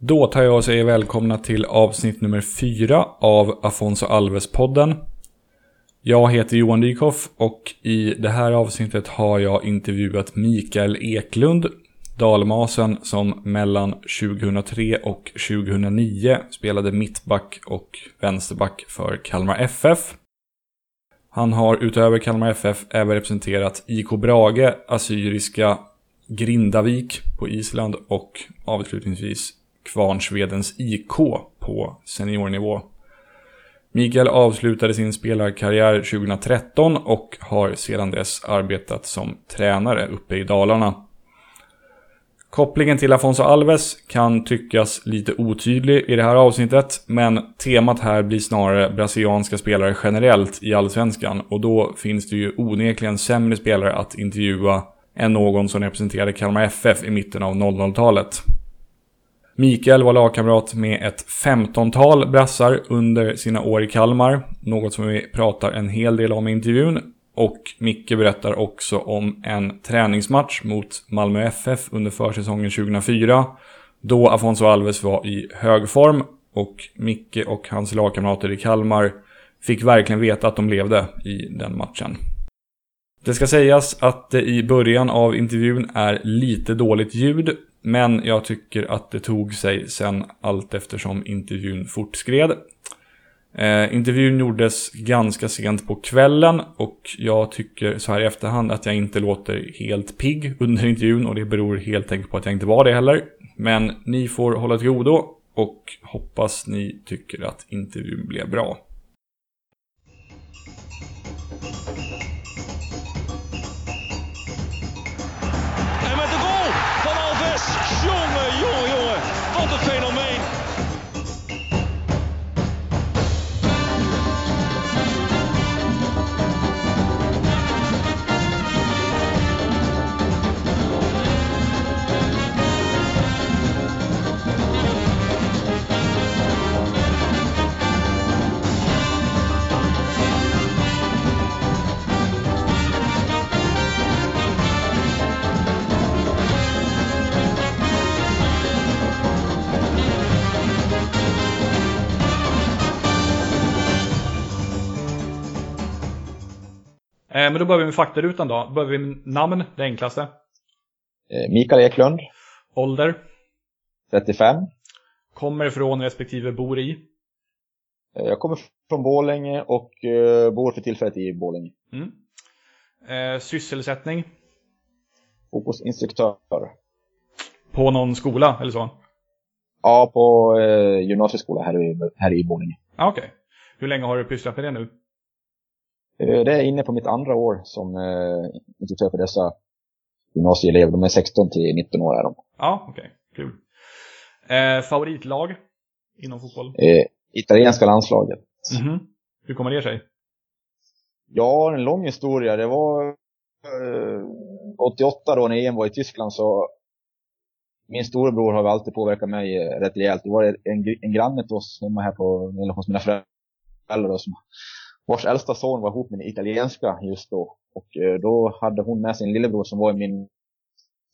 Då tar jag och säger välkomna till avsnitt nummer fyra av Afonso Alves-podden. Jag heter Johan Dykhoff och i det här avsnittet har jag intervjuat Mikael Eklund, dalmasen som mellan 2003 och 2009 spelade mittback och vänsterback för Kalmar FF. Han har utöver Kalmar FF även representerat IK Brage, Assyriska Grindavik på Island och avslutningsvis Kvarnsvedens IK på seniornivå. Mikael avslutade sin spelarkarriär 2013 och har sedan dess arbetat som tränare uppe i Dalarna. Kopplingen till Afonso Alves kan tyckas lite otydlig i det här avsnittet, men temat här blir snarare brasilianska spelare generellt i allsvenskan och då finns det ju onekligen sämre spelare att intervjua än någon som representerade Kalmar FF i mitten av 00-talet. Mikael var lagkamrat med ett 15-tal brassar under sina år i Kalmar, något som vi pratar en hel del om i intervjun. Och Micke berättar också om en träningsmatch mot Malmö FF under försäsongen 2004, då Afonso Alves var i hög form och Micke och hans lagkamrater i Kalmar fick verkligen veta att de levde i den matchen. Det ska sägas att det i början av intervjun är lite dåligt ljud men jag tycker att det tog sig sen allt eftersom intervjun fortskred. Eh, intervjun gjordes ganska sent på kvällen och jag tycker så här i efterhand att jag inte låter helt pigg under intervjun och det beror helt enkelt på att jag inte var det heller. Men ni får hålla till godo och hoppas ni tycker att intervjun blev bra. Men då börjar vi med faktarutan då. Börjar vi med namn, det enklaste. Eh, Mikael Eklund. Ålder? 35. Kommer ifrån respektive bor i? Eh, jag kommer från Bålänge och bor för tillfället i Bålänge. Mm. Eh, sysselsättning? Fotbollsinstruktör. På någon skola eller så? Ja, på eh, gymnasieskola här i, här i Borlänge. Ah, Okej. Okay. Hur länge har du pysslat med det nu? Eh, det är inne på mitt andra år som eh, instruktör för dessa gymnasieelever. De är 16 till 19 år är de. Ja, okej. Okay. Kul. Eh, favoritlag inom fotboll? Eh, italienska landslaget. Mm -hmm. Hur kommer det sig? Ja, en lång historia. Det var eh, 88 då när EM var i Tyskland så min storebror har alltid påverkat mig eh, rätt rejält. Det var en, en granne till oss hemma här på, eller hos mina föräldrar då, som vars äldsta son var ihop med en italienska just då. Och eh, då hade hon med sin lillebror som var i min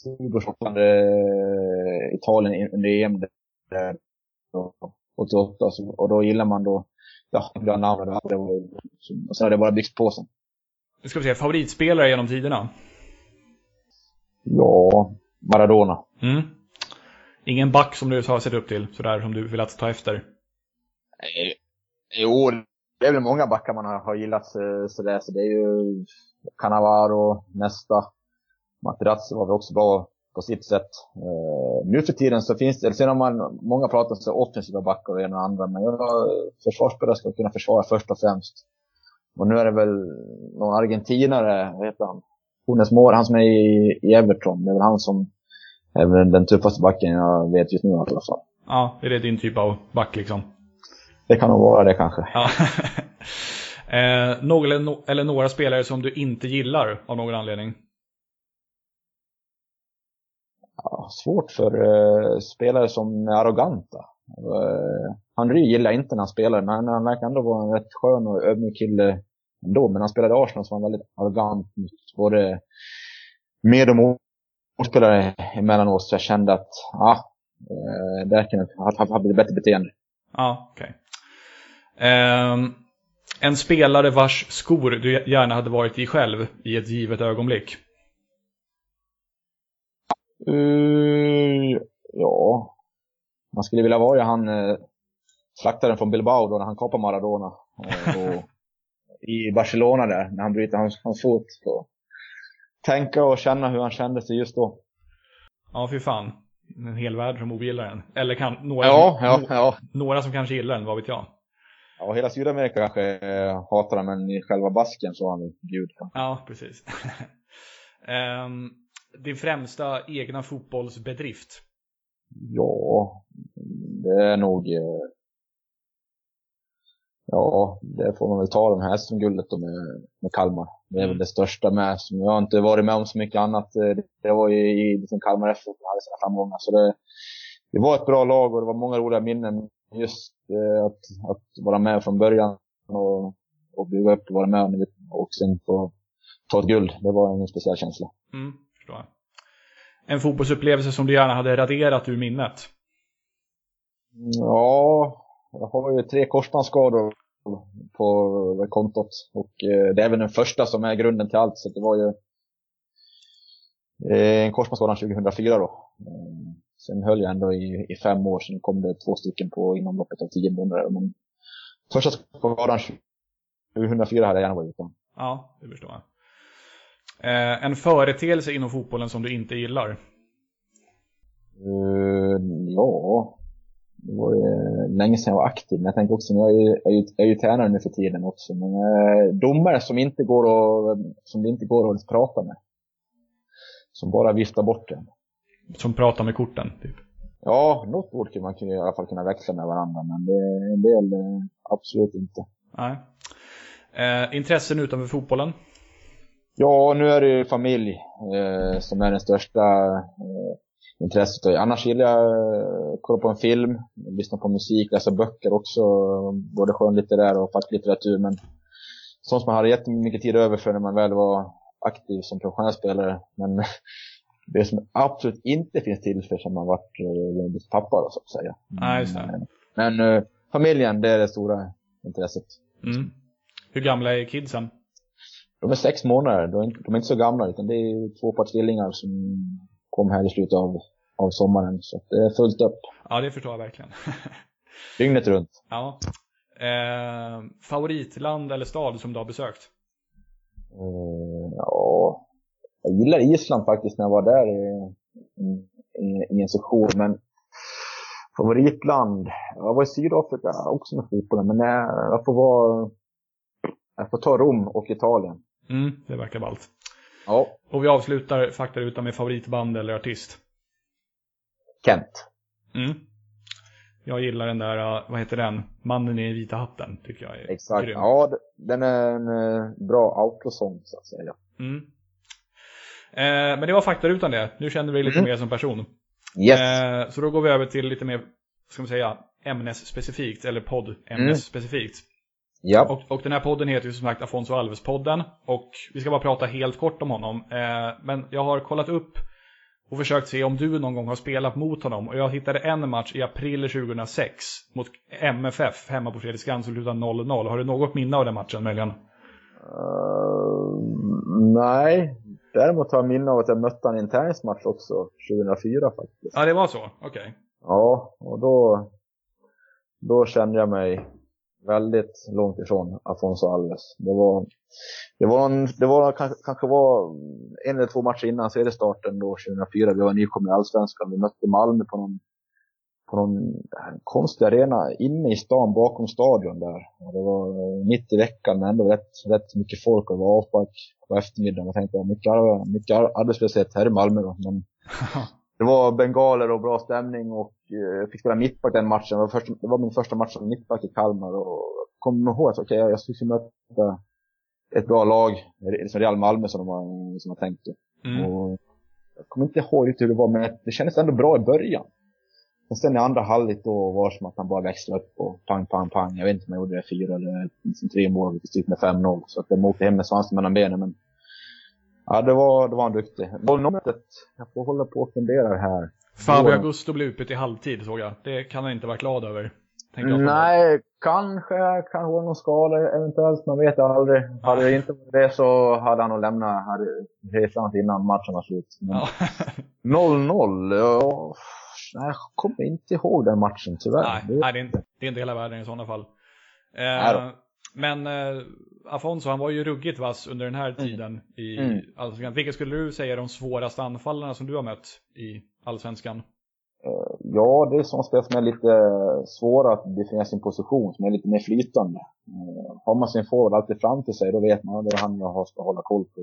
storebrors eh, Italien under EM där, 88. Så, och då gillar man då, ja, det namnet och, det var, och sen har det bara byggts på sen. Ska vi säga favoritspelare genom tiderna? Ja, Maradona. Mm. Ingen back som du har sett upp till, sådär som du vill att ta efter? Jo, det är väl många backar man har, har gillat eh, sådär, så det är ju Cannavaro, Nesta, Materazzi var väl också bra på sitt sätt. Eh, nu för tiden så finns det, sen har man, många pratar om offensiva backar och en och andra, men jag, försvarsspelare ska kunna försvara först och främst. Och nu är det väl någon argentinare, vad heter han? Jonas Mår, han som är i, i Everton. Det är väl han som är den tuffaste backen jag vet just nu i alla fall. Ja, är det din typ av back liksom? Det kan nog vara det kanske. Ja. eh, någon eller, no eller några spelare som du inte gillar av någon anledning? Ja, svårt för eh, spelare som är arroganta. Eh, Henry gillar inte när han spelar, men han verkar ändå vara en rätt skön och ödmjuk kille ändå. Men han spelade i Arsenal så var han väldigt arrogant mot både med och motspelare emellanåt. Så jag kände att, ja, Eh, där kan jag ha bättre beteende. Ja, okej. Okay. Eh, en spelare vars skor du gärna hade varit i själv i ett givet ögonblick? Uh, ja, man skulle vilja vara han eh, slaktaren från Bilbao då när han kapar Maradona. Och, och I Barcelona där, när han bryter hans, hans fot. Så. Tänka och känna hur han kände sig just då. Ja, fy fan. En hel värld som ogillar den. Eller kan, några, ja, som, ja, ja. några som kanske gillar den, vad vet jag. Ja, hela Sydamerika kanske eh, hatar den, men i själva basken så har han gud. Ja, precis. um, din främsta egna fotbollsbedrift? Ja, det är nog... Eh, ja, det får man väl ta de här SM-guldet med, med Kalmar. Det är mm. väl det största med. Som jag har inte varit med om så mycket annat. Eh, det var ju i liksom Kalmar FF som hade sina framgångar. Så det, det var ett bra lag och det var många roliga minnen. Just eh, att, att vara med från början och, och bygga upp och vara med och sen få ta ett guld. Det var en speciell känsla. Mm. En fotbollsupplevelse som du gärna hade raderat ur minnet? Ja, jag har ju tre korsbandsskador på kontot. Och eh, det är väl den första som är grunden till allt. Så det var ju eh, en korsbandsskada 2004 då. Sen höll jag ändå i, i fem år, sen kom det två stycken på inom loppet av tio månader. Men första skadan 2004 hade jag gärna varit utan. Ja, det förstår jag. Eh, en företeelse inom fotbollen som du inte gillar? Uh, ja, det var ju länge sedan jag var aktiv. Men jag tänker också, jag är ju, jag är ju, jag är ju tränare nu för tiden också. Men eh, domare som inte går och, som det inte går att prata med. Som bara viftar bort den. Som pratar med korten, typ? Ja, något ord kan man i alla fall kunna växla med varandra. Men det, en del eh, absolut inte. Nej. Eh, intressen utanför fotbollen? Ja, nu är det ju familj eh, som är den största eh, intresset. Annars gillar jag att kolla på en film, lyssna på musik, läsa böcker också. Både skönlitterär och facklitteratur. Men sånt som man hade jättemycket tid över för när man väl var aktiv som professionell spelare. Men det som absolut inte finns till för som man varit eh, pappa så att säga. Nej, just det. Men eh, familjen, det är det stora intresset. Mm. Hur gamla är kidsen? De är sex månader, de är inte, de är inte så gamla utan det är två par tvillingar som kom här i slutet av, av sommaren. Så det är fullt upp. Ja, det förstår jag verkligen. Dygnet runt. Ja. Eh, favoritland eller stad som du har besökt? Eh, ja, jag gillar Island faktiskt när jag var där i, i, i en session. Men favoritland? Jag var i Sydafrika också med fotbollen. Men jag, jag får vara... Jag får ta Rom och Italien. Mm, det verkar ballt. Ja. Och vi avslutar faktarutan med favoritband eller artist. Kent. Mm. Jag gillar den där, uh, vad heter den? Mannen i vita hatten, tycker jag är Exakt. Grym. Ja, den är en uh, bra autosång, så att säga. Mm. Eh, men det var faktarutan det. Nu känner vi lite mm. mer som person. Yes. Eh, så då går vi över till lite mer, ska man säga, ämnesspecifikt, eller podd-ämnesspecifikt. Mm. Ja. Och, och, den här podden heter ju som sagt Afonso Alves-podden. Och vi ska bara prata helt kort om honom. Eh, men jag har kollat upp och försökt se om du någon gång har spelat mot honom. Och jag hittade en match i april 2006 mot MFF hemma på Fredriksskans och slutade 0-0. Har du något minne av den matchen möjligen? Uh, nej, däremot har jag minne av att jag mötte honom i en tennismatch också 2004 faktiskt. Ja, det var så? Okej. Okay. Ja, och då, då kände jag mig väldigt långt ifrån Afonso Alves. Det var, det var, en, det var kanske, kanske var en eller två matcher innan seriestarten då 2004. Vi var nykomna i Allsvenskan. Vi mötte Malmö på någon, på någon konstig arena inne i stan bakom stadion där. Och det var mitt i veckan men ändå rätt, rätt mycket folk och det var avspark på eftermiddagen. Jag tänkte mycket, mycket arbetslöshet här i Malmö då. Men det var bengaler och bra stämning och jag eh, fick spela mittback den matchen. Det var, första, det var min första match som mittback i Kalmar och jag kom ihåg att okay, jag skulle möta ett bra lag, som Real Malmö som de har, som har tänkt. Mm. Och jag kommer inte ihåg riktigt hur det var, men det kändes ändå bra i början. Och sen i andra halvlek då var det som att han bara växlade upp och pang, pang, pang. Jag vet inte om jag gjorde det fyra eller liksom tre mål, vi styrde med 5-0. Så att de åkte hem med svansen mellan benen. Men Ja, det var, det var en duktig. Bollnumret, jag får hålla på och fundera här. Fabio Augusto blev utbytt i halvtid såg jag. Det kan han inte vara glad över. Nej, kanske, kanske var någon skada eventuellt, man vet aldrig. Ja. Hade det inte varit det så hade han nog lämnat resan innan matchen var slut. 0-0, ja. Nej, jag kommer inte ihåg den matchen tyvärr. Nej, det, nej, det, är, inte, det är inte hela världen i sådana fall. Eh, men eh, Afonso, han var ju ruggigt vass under den här mm. tiden i mm. Allsvenskan. Vilka skulle du säga är de svåraste anfallarna som du har mött i Allsvenskan? Eh, ja, det är sådana spel som är lite svåra att definiera sin position, som är lite mer flytande. Eh, har man sin forward alltid framför sig, då vet man att det är han jag ska hålla koll på.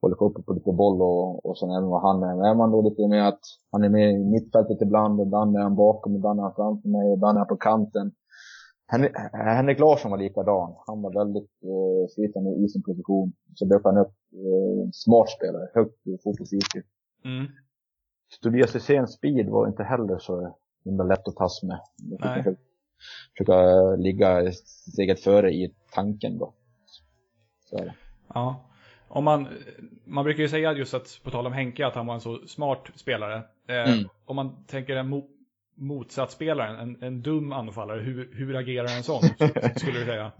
Hålla koll på, på lite boll och, och sen även vad han är. Men är man då lite mer att han är med i mittfältet ibland, ibland är han bakom, ibland är han framför mig, ibland är han på kanten. Henrik Larsson var likadan. Han var väldigt eh, flytande i sin position. Så dök han upp eh, smart spelare, högt fotbolls-IQ. Mm. Tobias Hyséns speed var inte heller så himla lätt att tas med. Nej. Försöka ligga steget före i tanken då. Så är det. Ja. Om man, man brukar ju säga just att, på tal om Henke, att han var en så smart spelare. Eh, mm. Om man tänker en mo motsatsspelaren, en, en dum anfallare, hur, hur agerar en sån, skulle du säga?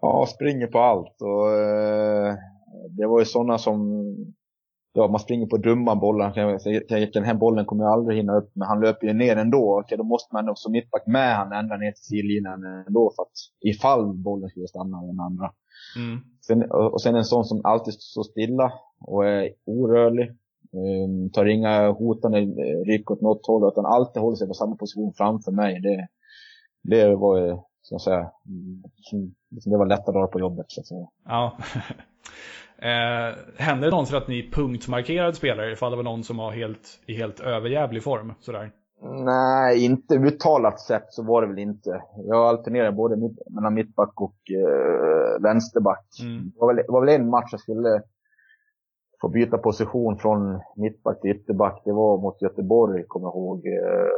Ja, springer på allt och eh, det var ju sådana som ja, man springer på dumma bollar. Den här bollen kommer jag aldrig hinna upp men han löper ju ner ändå. Okej, då måste man som mittback med han ända ner till sidlinjen ändå för att ifall bollen skulle stanna den andra. Mm. Sen, och sen en sån som alltid står stilla och är orörlig. Um, tar inga hotande ryck åt något håll utan alltid håller sig på samma position framför mig. Det, det var ju, ska säga, det var lätta dagar på jobbet så att säga. Ja. Eh, hände det någonsin att ni punktmarkerade spelare ifall det var någon som var helt, i helt överjävlig form? Sådär? Nej, inte uttalat sett så var det väl inte. Jag alternerade både mitt, mellan mittback och eh, vänsterback. Mm. Det var väl, var väl en match jag skulle få byta position från mittback till ytterback. Det var mot Göteborg, kommer jag ihåg. Eh,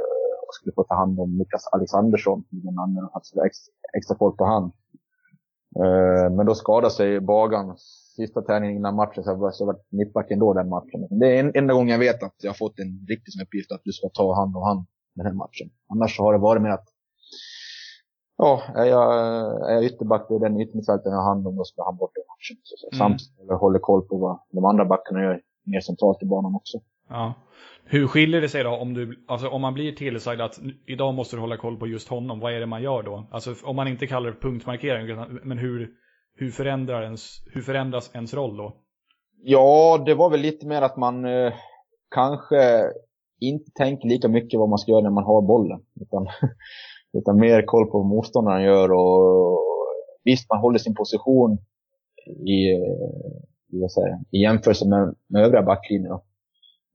jag skulle få ta hand om Niklas Alexandersson, den andra, alltså extra, extra folk på hand. Eh, men då skadade sig Bagan sista träningen innan matchen så jag var mittback ändå den matchen. Det är en, enda gången jag vet att jag har fått en riktig uppgift att du ska ta hand om hand den här matchen. Annars har det varit mer att Ja, är jag, är jag ytterback, det är den yttermittfältaren jag har hand om, då ska han bort i matchen. Så, så. Mm. Samtidigt håller koll på vad de andra backarna gör mer centralt i banan också. Ja. Hur skiljer det sig då om, du, alltså om man blir tillsagd att idag måste du hålla koll på just honom, vad är det man gör då? Alltså om man inte kallar det punktmarkering, men hur, hur, förändrar ens, hur förändras ens roll då? Ja, det var väl lite mer att man eh, kanske inte tänker lika mycket vad man ska göra när man har bollen. Utan, utan mer koll på vad motståndaren gör och visst, man håller sin position i, eh, vad säger, i jämförelse med, med övriga backlinjer.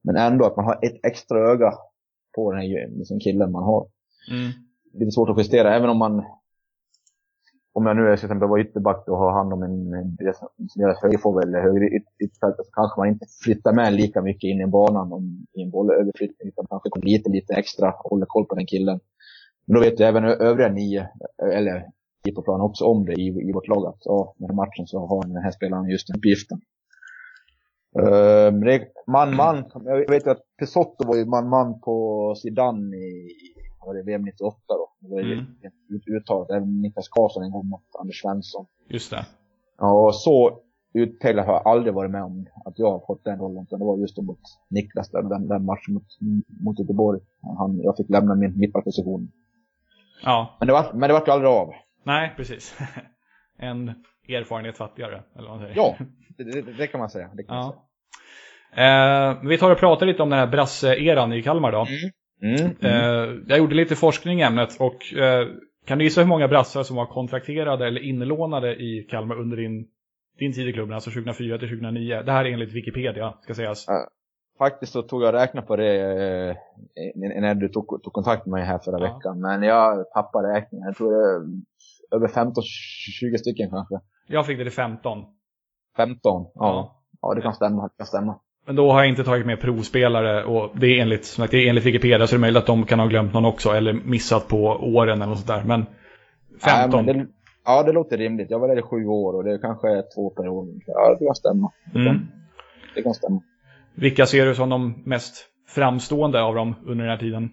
Men ändå att man har ett extra öga på den här liksom killen man har. Mm. Lite svårt att justera, även om man om jag nu är till exempel var ytterback och har hand om en, som högerforward eller höger ytterfältare så kanske man inte flyttar med lika mycket in i banan om, i en bollöverflyttning utan kanske kommer lite, lite extra och håller koll på den killen. Men då vet ju även övriga nio, eller nio på planen också om det i, i vårt lag att ja, den här matchen så har den här spelaren just den uppgiften. Uh, man-man, jag vet ju att Pesotto var ju man-man på Zidane i var det VM 98 då. Det var mm. uttalat. Även Niklas Karlsson en gång mot Anders Svensson. Just det. Ja, och så utpeglad har jag aldrig varit med om att jag har fått den rollen. Utan det var just mot Niklas, där, den, den matchen mot, mot Göteborg. Han, jag fick lämna min mittbackposition. Ja. Men det, var, men det vart ju aldrig av. Nej, precis. en erfarenhet fattigare, eller vad man säger. Ja, det, det, kan man säga. Kan ja. man säga. Eh, vi tar och pratar lite om den här brasse-eran i Kalmar då. Mm. Mm, mm. Jag gjorde lite forskning i ämnet och eh, kan du gissa hur många brassar som var kontrakterade eller inlånade i Kalmar under din, din tid i klubben, alltså 2004 till 2009? Det här är enligt Wikipedia, ska sägas. faktiskt så tog jag räkna på det eh, när du tog, tog, kontakt med mig här förra ja. veckan. Men jag tappade räkningen. Jag tror det är över 15-20 stycken kanske. Jag fick det till 15. 15? Ja. Ja, ja det kan stämma. Det kan stämma. Men då har jag inte tagit med provspelare och det är enligt, som sagt, det är enligt Wikipedia så är det möjligt att de kan ha glömt någon också eller missat på åren eller något sånt där. Men 15. Ja, det, ja, det låter rimligt. Jag var där i sju år och det kanske är två per år. Ja, det kan stämma. Mm. Det kan stämma. Vilka ser du som de mest framstående av dem under den här tiden?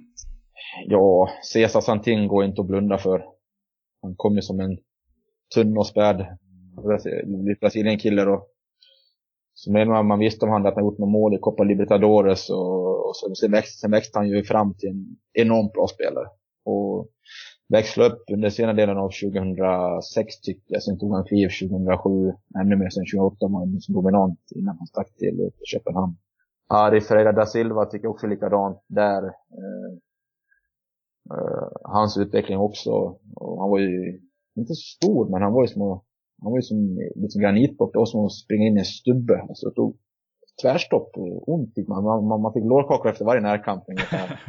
Ja, Cesar Santin går inte att blunda för. Han kom ju som en tunn och späd Brasilien-kille då. Så menar man visste om han att han gjort några mål i Copa Libertadores och, och sen, sen, växte, sen växte han ju fram till en enormt bra spelare. Och växlade upp under senare delen av 2006 tycker jag. Sen tog han kliv 2007, ännu mer sen 2008 var han som liksom dominant innan han stack till Köpenhamn. Ari Ferreira da Silva tycker jag också likadant där. Eh, eh, hans utveckling också. Och han var ju inte så stor, men han var ju som att han var ju som liksom granitblock. Det var som att springa in i en stubbe. Alltså, det tog tvärstopp. Ont fick man. Man, man, man fick lårkakor efter varje närkamp ungefär.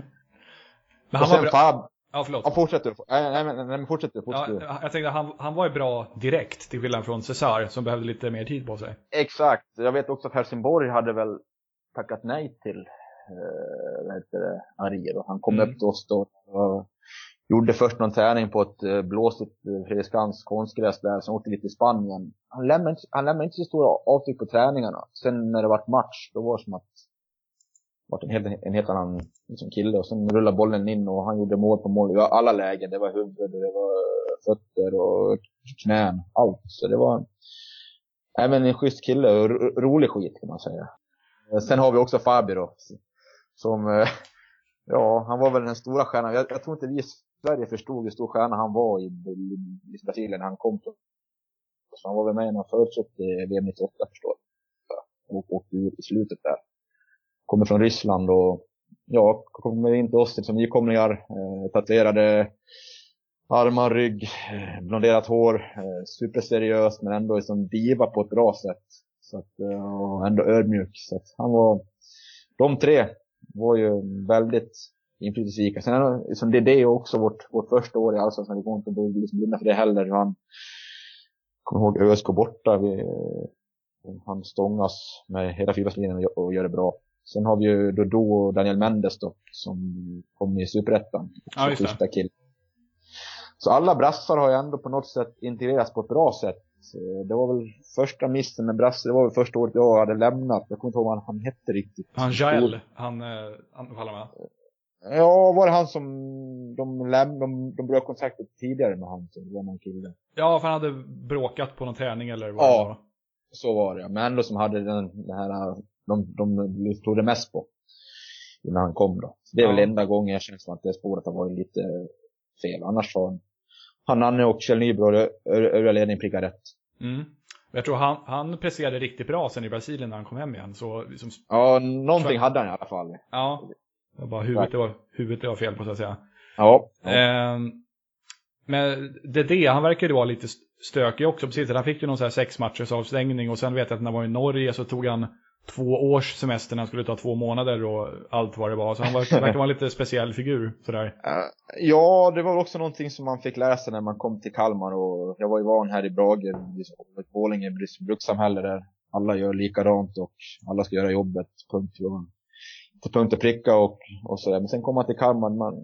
men han och var bra... Fab, Ja, förlåt. Ja, fortsätter du. Nej, nej, nej, fortsätter. Fortsätter Ja, jag tänkte han, han var ju bra direkt till skillnad från Cesar som behövde lite mer tid på sig. Exakt. Jag vet också att Helsingborg hade väl tackat nej till eh, vad heter det, Ari då. Han kom Mm. upp till oss då och gjorde först någon träning på ett eh, blåsigt eh, Fredriksskans konstgräs där, sen åkte vi till Spanien. Han lämnade, inte, han lämnade inte så stora avtryck på träningarna. Sen när det vart match, då var det som att det en helt, en helt annan liksom, kille. Och sen rullade bollen in och han gjorde mål på mål i alla lägen. Det var huvud, det var fötter och knän, allt. Så det var även en schysst kille och rolig skit kan man säga. Eh, sen har vi också Fabi då. Som, ja, han var väl den stora stjärnan. Jag, jag tror inte vi Sverige förstod hur stor stjärna han var i, i, i Brasilien när han kom. Så han var väl med när han förutsåg i VM 98 förstår jag. Och åkte ur i slutet där. Kommer från Ryssland och ja, kommer in till oss som nykomlingar. Eh, tatuerade armar, rygg, eh, blonderat hår. Eh, superseriös men ändå liksom diva på ett bra sätt. Så att, eh, och ändå ödmjuk. Så att han var, de tre var ju väldigt inflytelserika. Sen är det- liksom, det är det också vårt, vårt första år i Allsvenskan. Vi går inte att liksom blunda för det heller. Han, kommer ihåg ÖSK borta. Vi, han stångas med hela fyrbackslinjen och, gör- det bra. Sen har vi ju Dodo och Daniel Mendes då, som kom i Superettan. Ja, just det. Kill. Så alla brassar har ju ändå på något sätt integrerats på ett bra sätt. Det var väl första missen med brasse, det var väl första året jag hade lämnat. Jag kommer inte ihåg vad han, han hette riktigt. Han Jael, han, eh, han faller med. Ja, var det han som de lämnade, de, de bröt kontraktet tidigare med han, det var någon kille. Ja, för han hade bråkat på någon träning eller vad Ja. det var. Så var det, men ändå som hade den, det här, de, de tog det mest på. Innan han kom då. Så det är Ja. väl enda gången jag känner som att det spåret har varit lite fel. Annars har han, Nanne och Kjell Nybro övriga ledningen prickat rätt. Mm. Jag tror han, han presterade riktigt bra sen i Brasilien när han kom hem igen. Så liksom, Ja, någonting hade han i alla fall. ja. Det var huvudet det var, huvudet det var fel på så att säga. Ja. ja. Ehm, men det, det, han verkar ju vara lite st- stökig också. Precis, han fick ju någon så här sex matchers avstängning och sen vet jag att när han var i Norge så tog han två års semester när han skulle ta två månader och allt vad det var. Så han verkar, vara en lite speciell figur sådär. Eh, Ja, det var också någonting som man fick sig när man kom till Kalmar och jag var ju van här i Brage, ett Borlänge bruk- brukssamhälle där alla gör likadant och alla ska göra jobbet, punkt. Till punkt och pricka och, och sådär. Men sen kom man till Kalmar, man,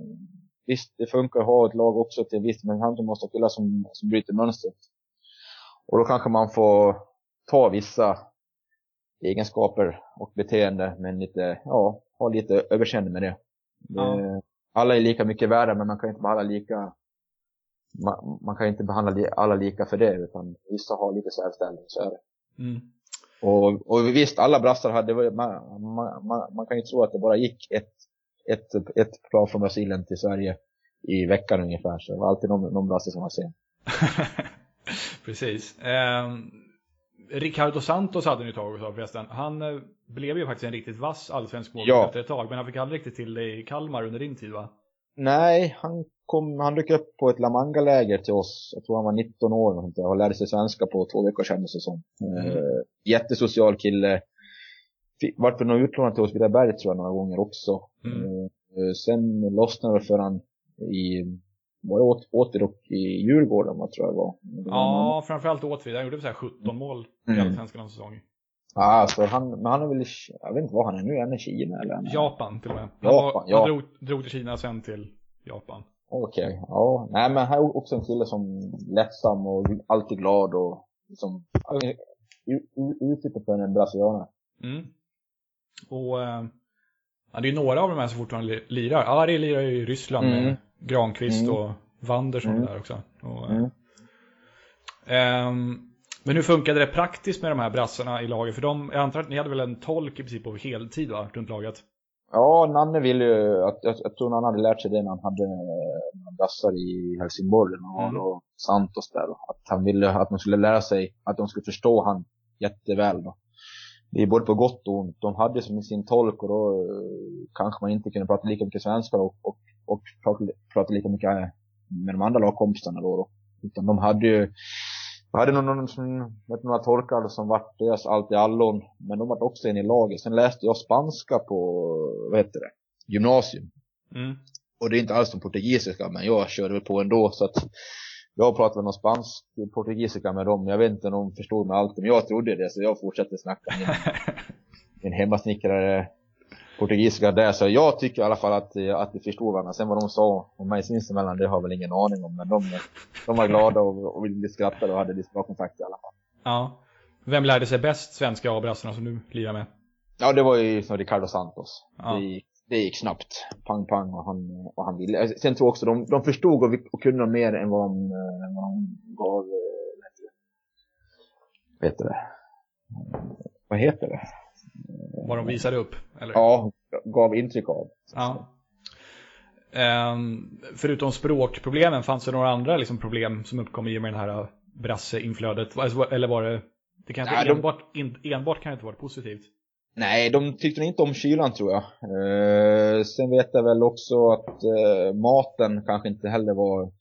visst det funkar att ha ett lag också till visst, men han måste ha killar som, som bryter mönstret. Och då kanske man får ta vissa egenskaper och beteende, men lite, ja, ha lite överseende med det. Ja. Alla är lika mycket värda, men man kan inte behandla lika man, man kan inte behandla alla lika för det, utan vissa har lite särställning, så är det. Mm. Och, och visst, alla brassar hade, man, man, man, man kan ju tro att det bara gick ett, ett, ett plan från Brasilien till Sverige i veckan ungefär, så det var alltid någon, någon brasse som var sen. Precis. Ehm, Ricardo Santos hade ni ett tag också förresten. Han eh, blev ju faktiskt en riktigt vass allsvensk målvakt Ja. efter ett tag. Men han fick aldrig riktigt till det i Kalmar under din tid va? Nej, han kom, han dök upp på ett La Manga-läger till oss. Jag tror han var 19 år och, sånt där, och lärde sig svenska på två veckor kändes det som. Mm. Eh, jättesocial kille. Vart väl nog utlånad till Åtvidaberg tror jag några gånger också. Mm. Eh, sen lossnade det för han i, var det åt, åter och i Djurgården vad tror jag var. Ja, framförallt Åtvid. Han gjorde så här 17 mål i Mm. Allsvenskan någon säsong. Ja, alltså han, men han är väl, jag vet inte vad han är nu, är han i Kina eller? Japan till och med. Han, Japan, var, ja. han drog, drog till Kina sen till Japan. Okej, ja. Nej men han är också en kille som lättsam och alltid glad och liksom u- uttrycket för en brasilianare. Mm. Och eh, Ja, det är några av de här som fortfarande lirar. Ari lirar ju i Ryssland mm. med Granqvist mm. och Wanderson mm. där också. Och, mm. um, men hur funkade det praktiskt med de här brassarna i laget? För de, jag antar att ni hade väl en tolk i princip på heltid va, runt laget? Ja, Nanne ville ju, att, jag, jag tror Nanne hade lärt sig det när han hade brassar i Helsingborg och, mm. och Santos där. Att han ville att de skulle lära sig, att de skulle förstå han jätteväl då. Det är både på gott och ont. De hade som sin tolk och då uh, kanske man inte kunde prata lika mycket svenska och, och, och prata, prata lika mycket med de andra lagkompisarna då, då. Utan de hade ju jag hade någon, någon som, vet, några tolkar som vart deras allt i allon, men de vart också en i laget. Sen läste jag spanska på, vad heter det, gymnasium. Mm. Och det är inte alls som portugisiska, men jag körde väl på ändå, så att jag pratade någon spansk portugisiska med dem. Jag vet inte om de förstod mig alltid, men jag trodde det, så jag fortsatte snacka med en hemmasnickrare portugisiska där. Så jag tycker i alla fall att, att de förstod varandra. Sen vad de sa om mig sinsemellan, det har jag väl ingen aning om. Men de, de var glada och, och ville skratta och hade lite bra kontakt i alla fall. Ja. Vem lärde sig bäst svenska av brassarna som du lirar med? Ja, det var ju som Ricardo Santos. Ja. Det, gick, det gick snabbt. Pang, pang och han, och han ville. Sen tror jag också de, de förstod och, och kunde mer än vad de, än vad de gav, vet du det? Vad heter det? Vad de visade upp? Eller? Ja, gav intryck av. Ja. Um, förutom språkproblemen, fanns det några andra liksom, problem som uppkom i och med det här brasseinflödet? Alltså, eller var det, det kan inte, enbart, in, enbart kan det inte vara positivt? Nej, de tyckte inte om kylan tror jag. Uh, sen vet jag väl också att uh, maten kanske inte heller var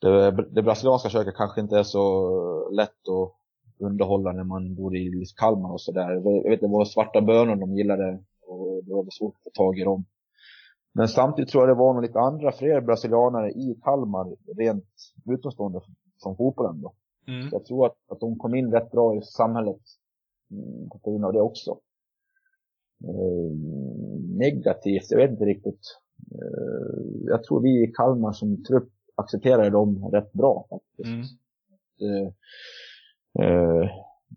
det, det brasilianska köket kanske inte är så lätt att underhålla när man bor i Kalmar och sådär. Jag vet det var svarta bönor de gillade och det var svårt att få tag i dem. Men samtidigt tror jag det var nog lite andra, fler brasilianare i Kalmar, rent utomstående från fotbollen då. Mm. Så jag tror att, att de kom in rätt bra i samhället mm, på grund av det också. Eh, negativt, jag vet inte riktigt. Eh, jag tror vi i Kalmar som trupp accepterade dem rätt bra faktiskt. Mm. Eh, eh,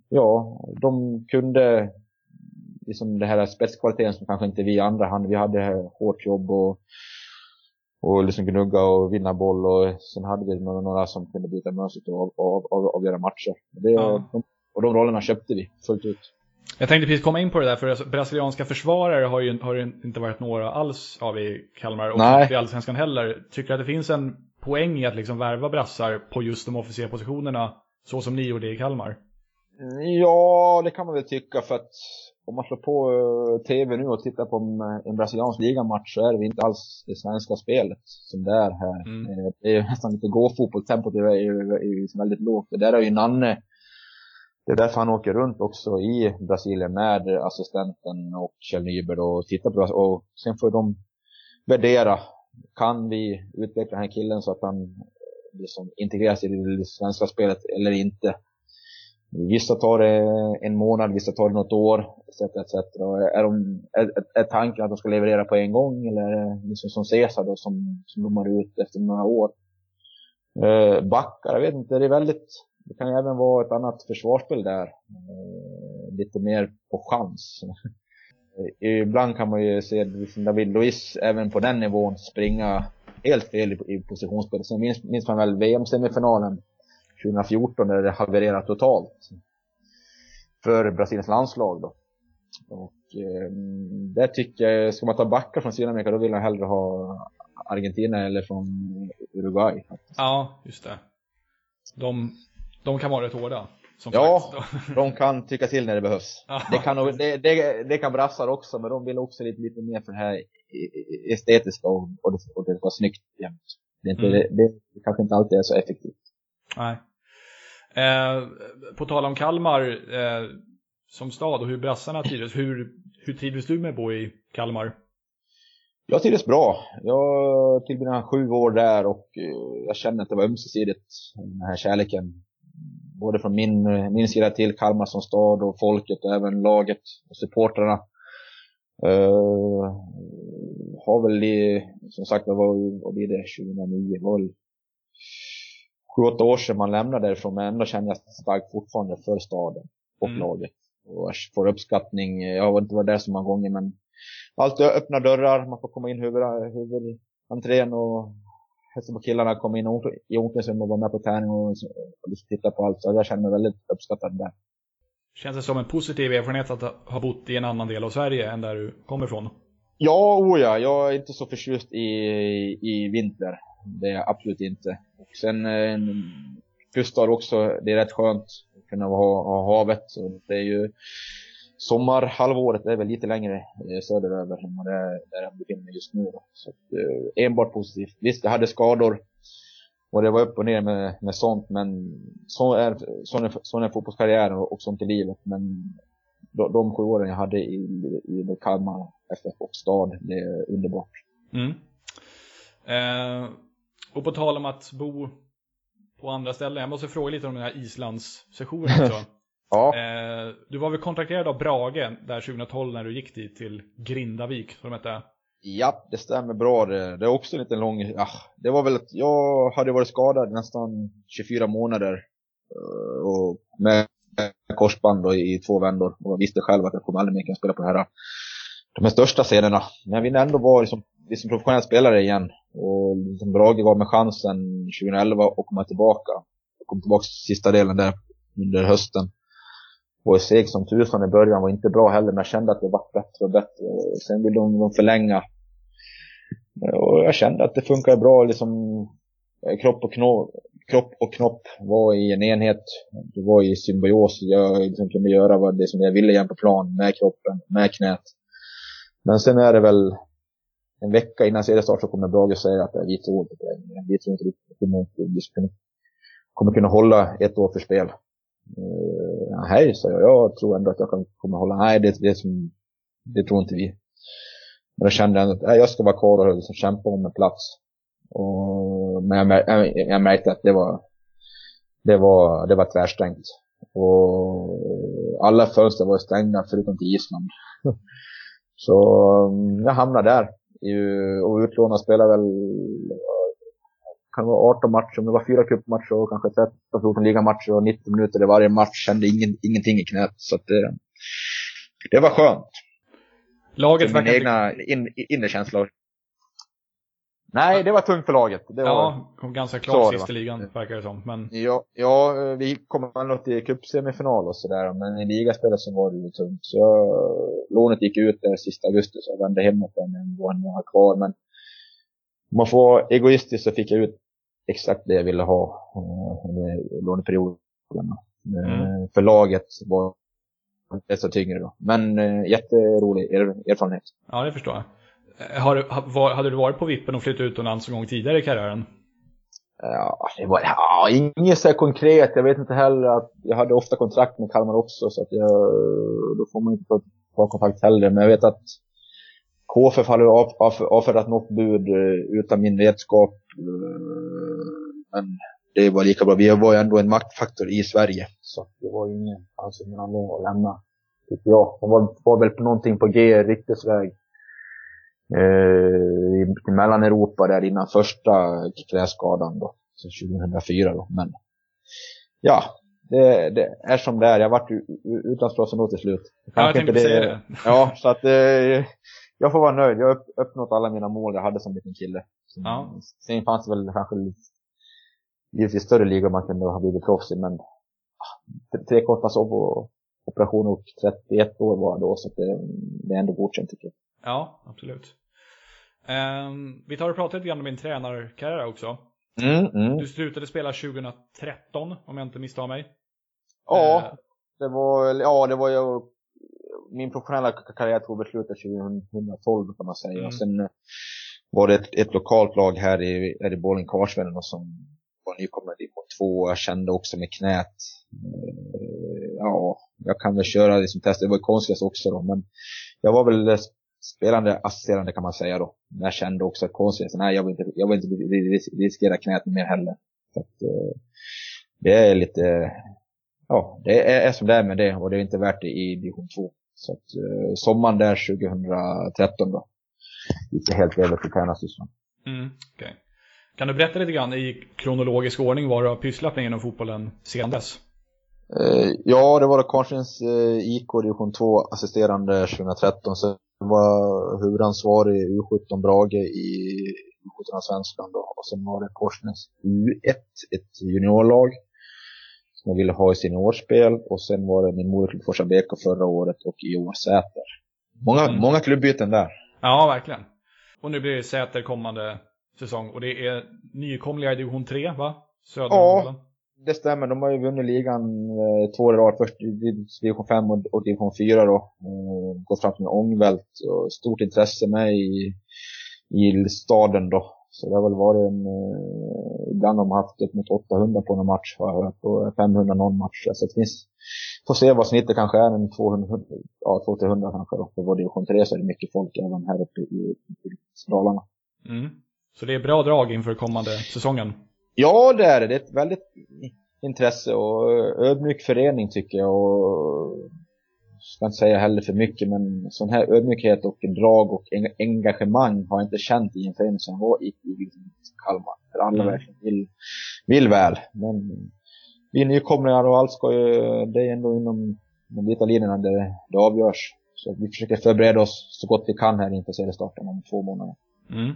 ja, de kunde liksom det här spetskvaliteten som kanske inte vi andra hade. Vi hade hårt jobb och, och liksom gnugga och vinna boll och sen hade vi några, några som kunde byta mönster och av, av, avgöra matcher. Det, ja. de, och de rollerna köpte vi fullt ut. Jag tänkte precis komma in på det där, för brasilianska försvarare har ju har inte varit några alls av i Kalmar och Nej. inte i Allsvenskan heller. Tycker du att det finns en poäng i att liksom värva brassar på just de officiella positionerna så som ni gjorde i Kalmar? Ja, det kan man väl tycka för att om man slår på uh, tv nu och tittar på en, en brasiliansk ligamatch så är det inte alls det svenska spelet som det är här. Mm. Uh, det är nästan lite gåfotboll, tempot är är ju väldigt lågt. Och där är ju Nanne, det är därför han åker runt också i Brasilien med assistenten och Kjell Nyberg och tittar på det. Och sen får de värdera, kan vi utveckla den här killen så att han liksom integreras i det svenska spelet eller inte. Vissa tar det en månad, vissa tar det något år, etc. etc. är, de, är, är tanken att de ska leverera på en gång eller är det liksom som Cesar då som, som blommar ut efter några år? Eh, backar, jag vet inte, det är väldigt, det kan ju även vara ett annat försvarsspel där. Eh, lite mer på chans. Eh, ibland kan man ju se liksom David Luiz även på den nivån springa helt fel i, i positionsspel. Sen minns, minns man väl VM-semifinalen 2014 när det havererade totalt för Brasiliens landslag då. Och eh, där tycker jag, ska man ta backar från Sydamerika då vill jag hellre ha Argentina eller från Uruguay. Faktiskt. Ja, just det. De, de kan vara rätt hårda. ja, de kan tycka till när det behövs. det, kan, det, det, det kan brassar också, men de vill också lite, lite mer för det här estetiska och, och, det, och det vara snyggt jämt. Det, inte, mm. det, det kanske inte alltid är så effektivt. Nej. Eh, på tal om Kalmar eh, som stad och hur brassarna trivdes, hur, hur trivdes du med att bo i Kalmar? Jag trivdes bra. Jag tillbringade sju år där och eh, jag kände att det var ömsesidigt, den här kärleken. Både från min, min sida till Kalmar som stad och folket och även laget och supportrarna. Uh, har väl i, som sagt, vad, vad blir det, 2009, var väl sju, åtta år sedan man lämnade därifrån, men ändå känner jag starkt fortfarande för staden och mm. laget. Och får uppskattning, jag har inte varit där så många gånger, men alltid öppna dörrar, man får komma in huvud, huvudentrén och hälsa på killarna, komma in i omklädningsrummet och vara med på träning och, och titta på allt. Så jag känner mig väldigt uppskattad där. Känns det som en positiv erfarenhet att ha bott i en annan del av Sverige än där du kommer ifrån? Ja, oh ja. Jag är inte så förtjust i, i vinter. Det är jag absolut inte. Och sen eh, kuststad också, det är rätt skönt att kunna ha, ha havet. Så det är ju sommarhalvåret är väl lite längre eh, söderöver än vad det är där jag befinner mig just nu. Då. Så eh, enbart positivt. Visst, jag hade skador och det var upp och ner med, med sånt, men så är, sån är, sån är fotbollskarriären och, och sånt i livet. Men de, de sju åren jag hade i, i, i Kalmar FF och stad, det är underbart. Mm. Eh, och på tal om att bo på andra ställen, jag måste fråga lite om den här Islands-sessionen också. ja. Eh, du var väl kontrakterad av Brage där 2012 när du gick dit till Grindavik, som de hette? Ja, det stämmer bra det. Det är också en liten lång, ja, det var väl att jag hade varit skadad nästan 24 månader. Eh, och med korsband då i två vändor. Och jag visste själv att jag kommer aldrig mer kunna spela på det här, eh, de här största scenerna. Men jag ville ändå vara liksom, liksom professionell spelare igen. Och liksom Brage gav mig chansen 2011 att komma tillbaka. Jag kom tillbaka sista delen där under hösten. Och seg som tusan i början var inte bra heller, men jag kände att det var bättre och bättre. Sen ville de, de förlänga. Och jag kände att det funkar bra, liksom kropp och, knopp, kropp och knopp var i en enhet. Det var i symbios. Jag liksom kunde göra det som jag ville igen på plan, med kroppen, med knät. Men sen är det väl en vecka innan seriestart så kommer Brage säga att vi tror inte Vi tror inte att vi kommer kunna hålla ett år för spel. Eh, Hej, sa jag. Jag tror ändå att jag kan komma hålla. Nej, det, det, som, det tror inte vi. Men då kände jag att nej, jag ska vara kvar och liksom kämpa om en plats. Och, men jag, jag, jag märkte att det var, det var, det var tvärstängt. Och alla fönster var stängda förutom till Island. Så mm, jag hamnade där. Och utlånad spelade väl kan vara 18 matcher, om det var fyra cupmatcher och kanske 13-14 ligamatcher och 90 minuter i varje match. Kände ingen, ingenting i knät. Så att det, det var skönt. Laget Min egna in, inre känsla. Nej, det var tungt för laget. Det var, ja, kom ganska klart sist i ligan, verkar det som. Men... Ja, ja, vi kom ändå till cupsemifinal och sådär, men i ligaspelet så var det ju tungt. Så jag, lånet gick ut där sista augusti, så jag vände hemåt en månad kvar. Men om man får vara egoistisk så fick jag ut exakt det jag ville ha under eh, låneperioden. Eh, mm. För laget var så tyngre då. Men äh, jätterolig erfarenhet. Ja, det förstår jag. Har, var, hade du varit på vippen och flyttat utomlands en gång tidigare i karriären? Ja, det var ja, inget så konkret. Jag vet inte heller att jag hade ofta kontrakt med Kalmar också så att jag, då får man inte ta kontakt heller. Men jag vet att KFF av, av, avfärdat något bud uh, utan min vetskap. Uh, men det var lika bra. Vi var ju ändå en maktfaktor i Sverige. Så det var ju ingen, alltså ingen anledning att lämna. Tycker jag. De var, var väl på någonting på G, ryktesväg. Uh, i, i Mellaneuropa där innan första knäskadan då. Så 2004 då. Men ja, det, det, är som det är. Jag vart utlandsproffs ändå till slut. Ja, jag tänkte säga det. Ja, så att eh, jag får vara nöjd. Jag har uppnått alla mina mål jag hade som liten kille. Ja. Sen fanns det väl kanske givetvis större ligor man kunde ha blivit proffs i, men ah, tre korta sov och operation och 31 år var då, så det, det är ändå godkänt tycker jag. Ja, absolut. Um, vi tar och pratar lite grann om din tränarkarriär också. Mm, mm. Du slutade spela 2013, om jag inte misstar mig. Ja, uh, det var, ja, det var ju min professionella karriär tog slut 2012 kan man säga. Mm. Sen eh, var det ett, ett lokalt lag här i, här i Borlänge Karsvällen som var nykommen i division 2. Jag kände också med knät. Eh, ja, jag kan väl köra det som test. Det var ju konstgräs också då, men jag var väl spelande assisterande kan man säga då. Men jag kände också att konstgräs, nej jag vill inte, jag vill inte riskera knät mer heller. Så att, eh, det är lite, ja, det är, är som det är med det och det är inte värt det i division 2. Så att, eh, sommaren där 2013 då, gick det helt över till tränarsysslan. Mm, okay. Kan du berätta lite grann i kronologisk ordning vad du har pysslat med inom fotbollen sedan dess? Eh, ja, det var Karlsens eh, IK division 2 assisterande 2013. Sen var huvudansvarig i U17 Brage i U17 Svenskan då. Och sen var det Korsnäs U1, ett juniorlag som jag ville ha i seniorspel. Och sen var det min moderklubb Forsa BK förra året och i år Säter. Många, mm. många klubbyten där. Ja, verkligen. Och nu blir det Säter kommande säsong. Och det är nykomlingar i division 3, va? Södra ja, det stämmer. De har ju vunnit ligan eh, två år i rad. Först i division 5 och, och division 4 då. Eh, gått fram med Ångvält. Och stort intresse med i, i staden då. Så det har väl varit en, eh, ibland har de haft upp mot 800 på någon match har jag hört. Och 500 någon match. Så det finns, får se vad snittet kanske är, en 200, ja 200 kanske då. För vår division 3 så är det mycket folk även här uppe i, i Dalarna. Mm. Så det är bra drag inför kommande säsongen? Ja, det är det. Det är ett väldigt intresse och ödmjuk förening tycker jag. Och ska inte säga heller för mycket, men sån här ödmjukhet och drag och engagemang har jag inte känt i en förening som var i, i Kalmar. För alla mm. verkligen vill, vill väl. Men vi nykomlingar och allt ska ju, det är ändå inom de vita linjerna där det avgörs. Så vi försöker förbereda oss så gott vi kan här inför seriestarten om två månader. Mm.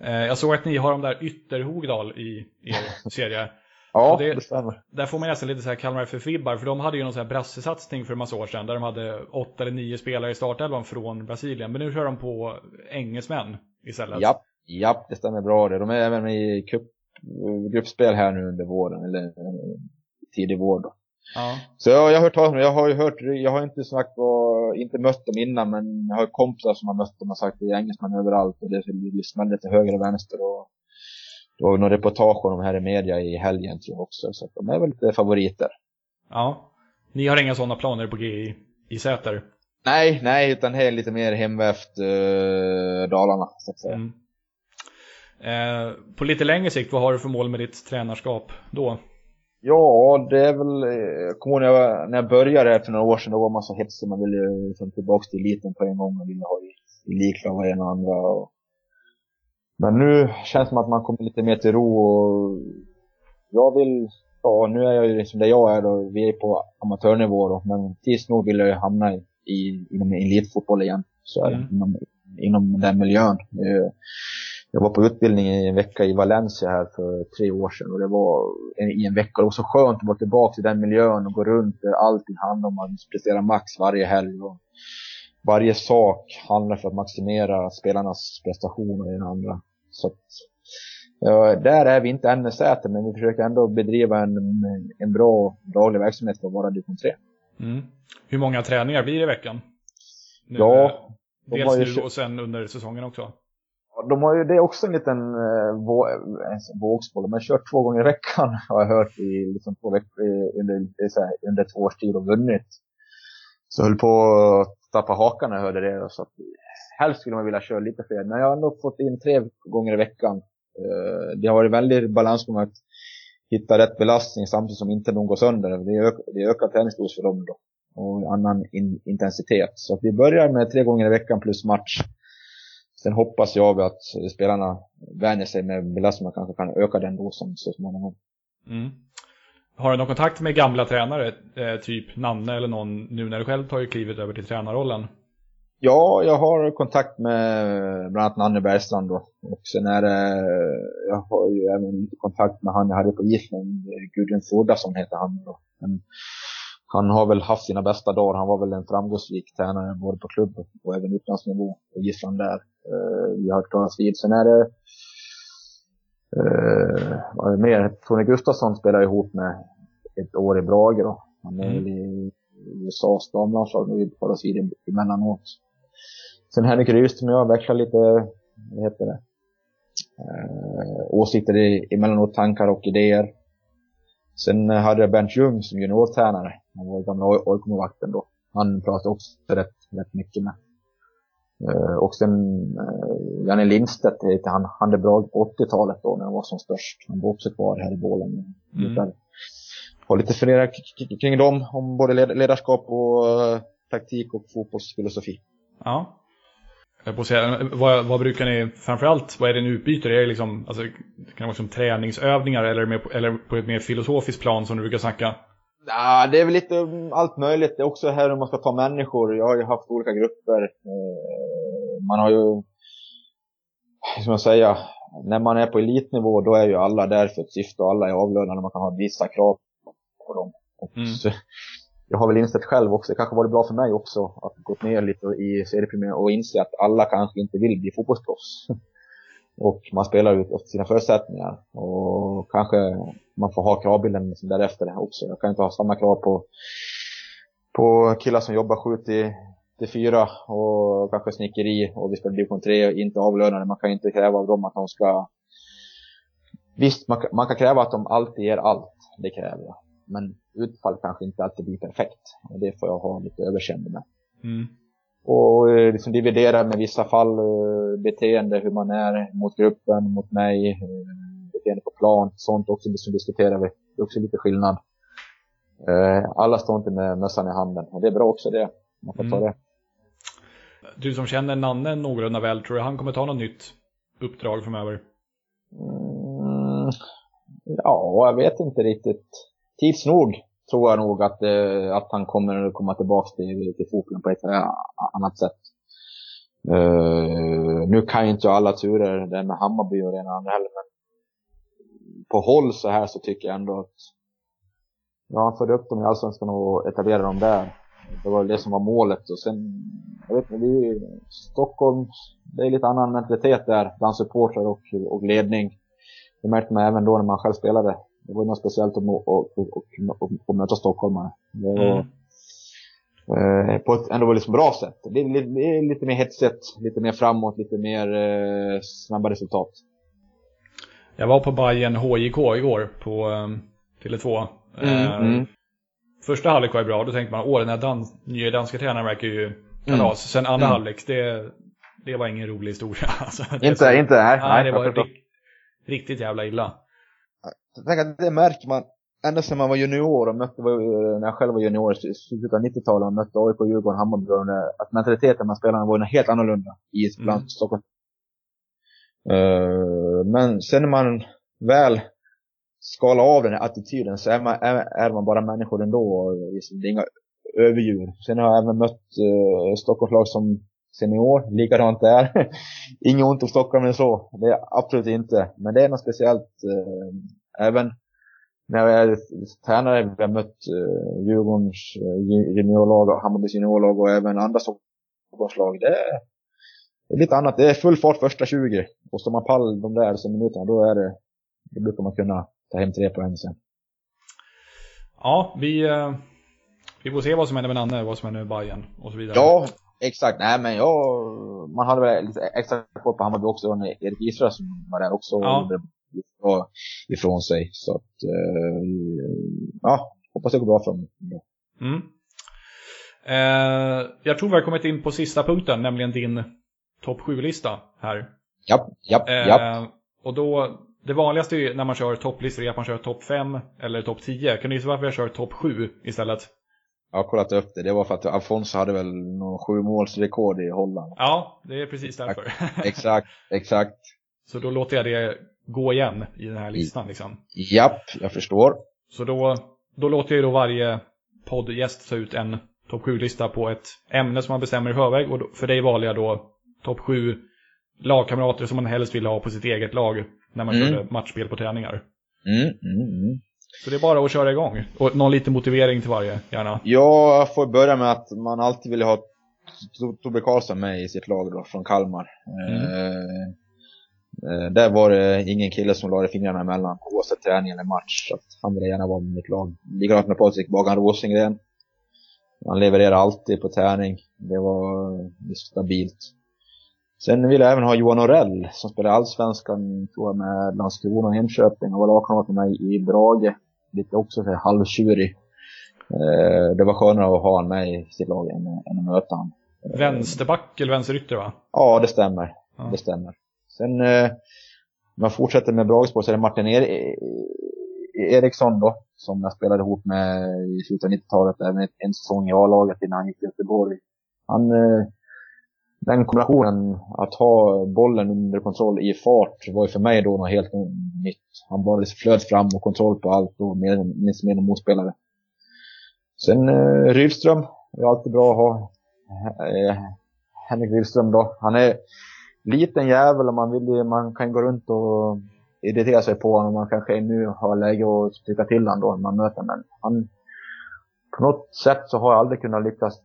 Eh, jag såg att ni har de där Ytterhogdal i er serie. Ja, det, det stämmer. Där får man nästan lite så här Kalmar FF-vibbar, för de hade ju någon sån här brassesatsning för en massa år sedan, där de hade åtta eller nio spelare i startelvan från Brasilien. Men nu kör de på engelsmän istället. Ja, ja det stämmer bra det. De är även i cup, gruppspel här nu under våren, eller eh, tidig vår då. Ja. Så jag, jag har hört talas om Jag har ju hört, jag har inte sagt vad, inte mött dem innan men jag har kompisar som har mött dem och sagt att det är engelsmän överallt och det smäller till höger och vänster och det var några reportage om de här i media i helgen tror jag också. Så de är väl lite favoriter. Ja. Ni har inga sådana planer på G i, i Säter? Nej, nej, utan det är lite mer hemvävt uh, Dalarna så att säga. Mm. Eh, på lite längre sikt, vad har du för mål med ditt tränarskap då? Ja, det är väl, jag eh, kommer ihåg när jag, när jag började här för några år sedan, då var man så hetsig, man ville liksom tillbaka till eliten på en gång, man ville ha i, i liklag vad en och andra. Och... Men nu känns det som att man kommer lite mer till ro och jag vill, ja nu är jag ju liksom där jag är då, vi är på amatörnivå då, men tills nog vill jag ju hamna i, i, inom elitfotboll igen. Så mm. inom, inom den miljön. Jag var på utbildning i en vecka i Valencia här för tre år sedan och det var i en vecka. Det var så skönt att vara tillbaka i den miljön och gå runt där allting handlar om att prestera max varje helg. Och varje sak handlar för att maximera spelarnas prestationer i den andra. Så att, ja, där är vi inte än med Säter, men vi försöker ändå bedriva en, en bra daglig verksamhet för att vara division 3. Mm. Hur många träningar blir det i veckan? Nu, ja. Dels nu och sen under säsongen också de har ju, det är också en liten eh, vå, vågspål. De har kört två gånger i veckan har jag hört i liksom, två veckor, under, här, under två års tid och vunnit. Så jag höll på att tappa hakan när jag hörde det. Så att, helst skulle man vilja köra lite fler. Men jag har nog fått in tre gånger i veckan. Eh, det har varit väldigt balans på att hitta rätt belastning samtidigt som inte de går sönder. Det, ök, det ökar träningsdos för dem då. Och annan in, intensitet. Så att vi börjar med tre gånger i veckan plus match. Sen hoppas jag att spelarna vänjer sig med belastningen kanske kan öka den dosen så småningom. Mm. Har du någon kontakt med gamla tränare, eh, typ Nanne eller någon, nu när du själv tar klivet över till tränarrollen? Ja, jag har kontakt med bland annat Nanne Bergstrand då. Och sen är det, jag har ju även lite kontakt med han jag hade på Giflen, Gudrun Fordason heter han då. Men han har väl haft sina bästa dagar, han var väl en framgångsrik tränare både på klubb och även utlandsnivå på Giflen där. Uh, vi har hört talas vid. Sen är det, uh, vad är det mer? Tony Gustafsson spelar ihop med ett år i Brage då. Han är mm. i USAs damlandslag nu, talas vid emellanåt. Sen Henrik Rydström och jag växlar lite, vad heter det, uh, åsikter emellanåt, tankar och idéer. Sen hade jag Bernt Ljung som juniortränare. Han var gamla AIK-målvakten då. Han pratade också rätt, rätt mycket med. Uh, och sen uh, Janne Lindstedt han. Han är bra på 80-talet då när han var som störst. Han var också kvar här i Borlänge. Mm. Har lite funderingar kring dem. Om både ledarskap och uh, taktik och fotbollsfilosofi. Ja. Jag på säga, vad, vad, brukar ni, framförallt, vad är det ni utbyter? Är det liksom, alltså, det kan vara som träningsövningar eller, med, eller på ett mer filosofiskt plan som du brukar snacka? Ja, det är väl lite allt möjligt. Det är också här hur man ska ta människor. Jag har ju haft olika grupper. Eh, man har ju, hur ska man säga, när man är på elitnivå då är ju alla där för ett syfte och alla är avlönade. Man kan ha vissa krav på dem. Mm. Så, jag har väl insett själv också, det kanske varit bra för mig också, att gå ner lite i seriepremiär och inse att alla kanske inte vill bli fotbollsproffs. Och man spelar ut efter sina förutsättningar. Och kanske man får ha kravbilden liksom därefter också. Jag kan inte ha samma krav på, på killar som jobbar 7 till, till 4 och kanske snickeri och vi spelar division 3 inte avlönade. Man kan inte kräva av dem att de ska... Visst, man, man kan kräva att de alltid ger allt. Det kräver jag. Men utfall kanske inte alltid blir perfekt. Och det får jag ha lite överseende med. Mm. Och eh, liksom dividera med vissa fall eh, beteende, hur man är mot gruppen, mot mig, eh, beteende på plan, sånt också som diskuterar vi. Det är också lite skillnad. Alla står inte med mössan i handen och det är bra också det. Man får mm. ta det. Du som känner Nanne någorlunda väl, tror du han kommer ta något nytt uppdrag framöver? Mm, ja, jag vet inte riktigt. Tids nog tror jag nog att, eh, att han kommer komma tillbaka till, till fotbollen på ett annat sätt. Uh, nu kan ju inte jag alla turer det med Hammarby och det ena andra heller, men på håll så här så tycker jag ändå att ja, han förde upp dem i Allsvenskan och etablerade dem där. Det var det som var målet och sen, jag vet inte, det är ju Stockholm, det är lite annan mentalitet där bland supportrar och, och ledning. Det märkte man även då när man själv spelade. Det var något speciellt att, att, att, att, möta stockholmare. Det var, mm. eh, på ett ändå liksom bra sätt. Det är, det är lite mer hetsigt, lite mer framåt, lite mer eh, snabba resultat. Jag var på Bayern HJK igår på eh, Tele2. Mm, eh, mm. Första halvlek var bra, då tänkte man åh den här dan nya danska tränaren verkar ju kalas. Mm. Sen andra mm. halvlek, det, det var ingen rolig historia. Alltså, inte, så, inte, nej. nej det var riktigt jävla illa. Jag tänker att det märker man ända sedan man var junior och mötte, när jag själv var junior i slutet av 90-talet och mötte AIK, Djurgården, Hammarby att mentaliteten med spelarna var helt annorlunda i bland mm. Stockholm. Uh, men sen när man väl skalar av den här attityden så är man, är, är man bara människor ändå. Liksom, det är inga överdjur. Sen har jag även mött uh, Stockholmslag som senior, likadant där. Inget ont om Stockholm eller så, det är absolut inte. Men det är något speciellt uh, även när jag är tränare, vi har mött uh, Djurgårdens uh, juniorlag och Hammarbys juniorlag och även andra Stockholmslag. Det är, det är lite annat. Det är full fart första 20 och står man pall de där så minuterna då är det, då brukar man kunna ta hem tre poäng sen. Ja, vi, uh, vi får se vad som händer med Nanne, vad som händer med Bayern och så vidare. Ja, exakt. Nej men jag, man hade väl lite extra koll på Hammarby också Erik Israel som var där också. Ja ifrån sig. Så att, eh, ja, hoppas det går bra för dem. Mm. Eh, jag tror vi har kommit in på sista punkten, nämligen din topp 7-lista här. Ja, ja, eh, ja. Och då, det vanligaste är när man kör topplistor är att man kör topp 5 eller topp 10. Kan du gissa varför jag kör topp 7 istället? Jag har kollat upp det. Det var för att Alfonso hade väl någon sju målsrekord i Holland. Ja, det är precis därför. Exakt, exakt. Så då låter jag det gå igen i den här listan liksom. Japp, jag förstår. Så då, då låter jag ju då varje poddgäst ta ut en topp 7-lista på ett ämne som man bestämmer i förväg. Och för dig valde jag då topp 7 lagkamrater som man helst vill ha på sitt eget lag när man mm. körde matchspel på träningar. Mm, mm, mm. Så det är bara att köra igång. Och någon liten motivering till varje, gärna. Ja, jag får börja med att man alltid vill ha Tobbe Karlsson med i sitt lag då, från Kalmar. Mm. Eh, där var det ingen kille som lade fingrarna emellan oavsett träning eller match. Så att han ville gärna vara med mitt lag. Likadant med Patrik Bagan Rosengren. Han levererar alltid på träning. Det var stabilt. Sen ville jag även ha Johan Norell som spelade Allsvenskan tror jag, med Landskrona och Enköping. och var lagkamrat med mig i Brage. Lite också för halvtjurig. Eh, det var skönare att ha honom med i sitt lag än, än att möta honom. Vänsterback eller vänsterytter va? Ja, det stämmer. Ja. Det stämmer. Sen eh, om jag fortsätter med Bragesborg så är det Martin er e- e- Eriksson då, som jag spelade ihop med i slutet av 90-talet, även en säsong i A-laget innan han gick till Göteborg. Han, eh, den kombinationen, att ha bollen under kontroll i fart, var ju för mig då något helt nytt. Han bara liksom flöt fram och kontroll på allt och med, med, med en motspelare. Sen eh, Rydström, är alltid bra att ha. Eh, Henrik Rydström då. Han är liten jävel och man vill man kan gå runt och irritera sig på honom. Man kanske nu har läge att tycka till honom då när man möter men han på något sätt så har jag aldrig kunnat lyckas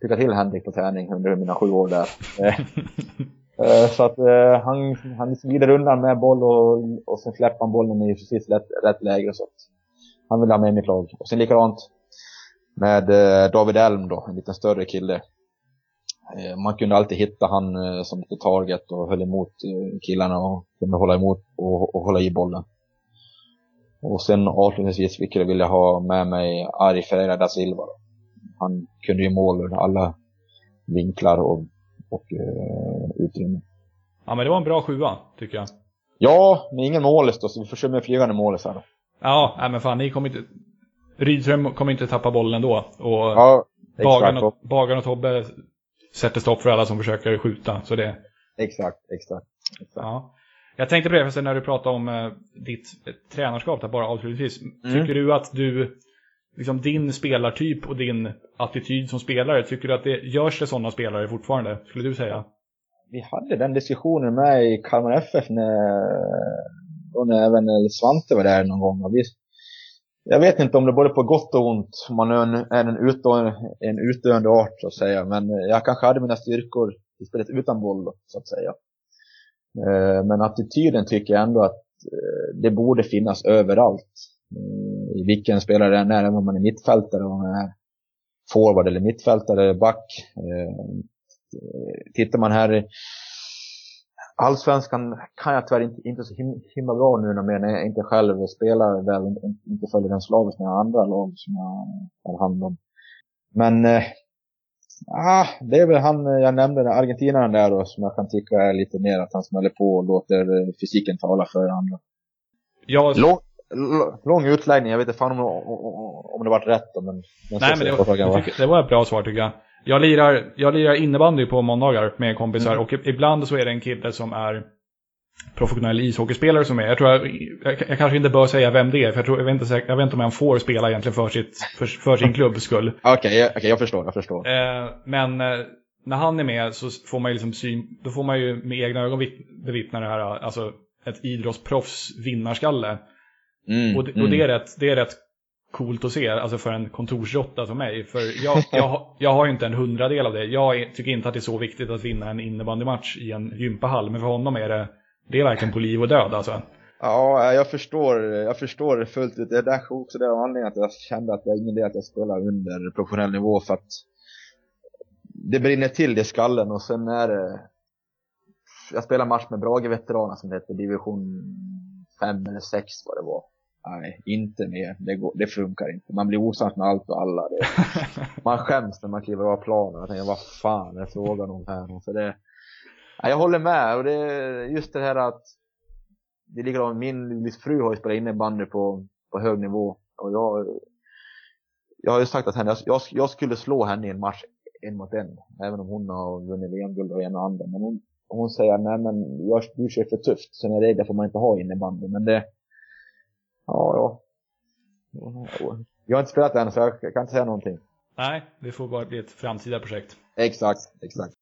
tycka till Henrik på träning under mina sju år där. Eh, så att eh, han, han glider undan med boll och, och sen släpper han bollen i precis rätt, rätt läge. Så att han vill ha med mitt lag. Och sen likadant med eh, David Elm då, en lite större kille. Man kunde alltid hitta han som lite target och höll emot killarna och kunde hålla emot och, och hålla i bollen. Och sen avslutningsvis skulle jag vilja ha med mig Ari Ferreira da Silva. Då. Han kunde ju mål ur alla vinklar och och eh, utrymme. Ja, men det var en bra sjua, tycker jag. Ja, men ingen målis då, så vi får köra med flygande målis här då. Ja, nej, men fan, ni kommer inte... Rydström kommer inte tappa bollen då. Och ja, Bagan och, Bagan och Tobbe sätter stopp för alla som försöker skjuta. Så det... Exakt, exakt. exakt. Ja. Jag tänkte på det, när du pratade om eh, ditt tränarskap, där bara avslutningsvis. Mm. Tycker du att du liksom din spelartyp och din attityd som spelare, tycker du att det görs det sådana spelare fortfarande, skulle du säga? Vi hade den diskussionen med i Kalmar FF när, då när även Svante var där någon gång. Vi, jag vet inte om det är både på gott och ont, om man är en, är en, utdöende, en utdöende art så att säga. Men eh, jag kanske hade mina styrkor i spelet utan boll så att säga. Eh, men attityden tycker jag ändå att eh, det borde finnas överallt. Mm, I vilken spelare det än är, om man är mittfältare, om man är forward eller mittfältare, back. Tittar man här Allsvenskan kan jag tyvärr inte, inte så himla bra nu när jag inte själv spelar väl, inte följer den slaviskt med andra lag som jag har hand om. Men eh, ah, det är väl han jag nämnde, argentinaren där då, som jag kan tycka är lite mer att han smäller på och låter fysiken tala för andra. Ja, Lång, lång utläggning, jag vet inte fan om, om det var rätt men... men Nej men det var, tycker, det var ett bra svar tycker jag. Jag lirar, jag lirar innebandy på måndagar med kompisar mm. och ibland så är det en kille som är professionell ishockeyspelare som är. Jag tror jag, jag, jag, kanske inte bör säga vem det är, för jag, tror, jag, vet, inte, jag vet inte om han får spela egentligen för, sitt, för, för sin klubbs skull. Okej, okay, okay, jag förstår, jag förstår. Eh, men eh, när han är med så får man ju liksom syn, då får man ju med egna ögon bevittna det här, alltså ett idrottsproffs vinnarskalle. Mm, och, det, mm. och det, är rätt, det är rätt coolt att se, alltså för en kontorsrotta som mig. För jag, jag, jag har ju inte en hundradel av det. Jag tycker inte att det är så viktigt att vinna en innebandymatch i en gympahall. Men för honom är det, det är verkligen på liv och död alltså. Ja, jag förstår, jag förstår det fullt ut. Det är därför också det var anledningen att jag kände att det är ingen idé att jag spelar under professionell nivå för att det brinner till i skallen och sen är det jag spelar match med Brage-veteraner som heter division 5 eller 6 vad det var. Nej, inte mer. Det, går, det funkar inte. Man blir osams med allt och alla. Det, man skäms när man kliver av planen och tänker, vad fan är frågan om här? Så det, nej, jag håller med. Och det, just det här att det ligger om min fru har ju spelat innebandy på, på hög nivå. Och jag, jag har ju sagt att henne, jag, jag skulle slå henne i en match en mot en. Även om hon har vunnit VM-guld och en och andra. Men hon, hon säger, nej men jag, du kör för tufft. Sådana regler får man inte ha innebandy. Men det, ja, ja. Jag har inte spelat än så jag kan inte säga någonting. Nej, det får bara bli ett framtida projekt. Exakt, exakt.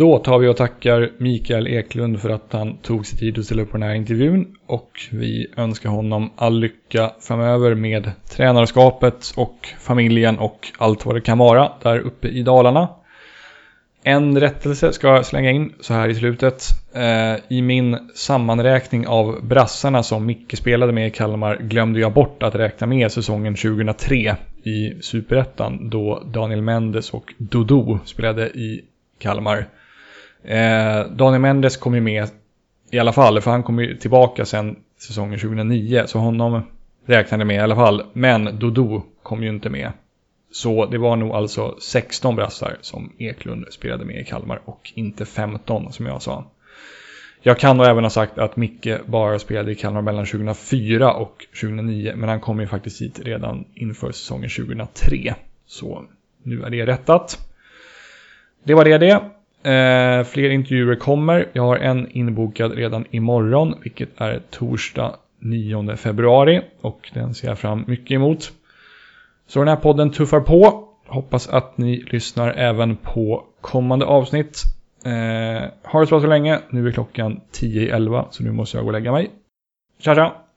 Då tar vi och tackar Mikael Eklund för att han tog sig tid att ställa upp på den här intervjun och vi önskar honom all lycka framöver med tränarskapet och familjen och allt vad det kan vara där uppe i Dalarna. En rättelse ska jag slänga in så här i slutet. Eh, I min sammanräkning av brassarna som Micke spelade med i Kalmar glömde jag bort att räkna med säsongen 2003 i Superettan då Daniel Mendes och Dodo spelade i Kalmar. Eh, Daniel Mendes kom ju med i alla fall, för han kom ju tillbaka sen säsongen 2009, så honom räknade med i alla fall. Men Dodo kom ju inte med. Så det var nog alltså 16 brassar som Eklund spelade med i Kalmar och inte 15 som jag sa. Jag kan nog även ha sagt att Micke bara spelade i Kalmar mellan 2004 och 2009 men han kom ju faktiskt hit redan inför säsongen 2003. Så nu är det rättat. Det var det det. Eh, fler intervjuer kommer. Jag har en inbokad redan imorgon vilket är torsdag 9 februari och den ser jag fram mycket emot. Så den här podden tuffar på. Hoppas att ni lyssnar även på kommande avsnitt. Eh, ha det så bra så länge. Nu är klockan 10.11 så nu måste jag gå och lägga mig. Tja tja!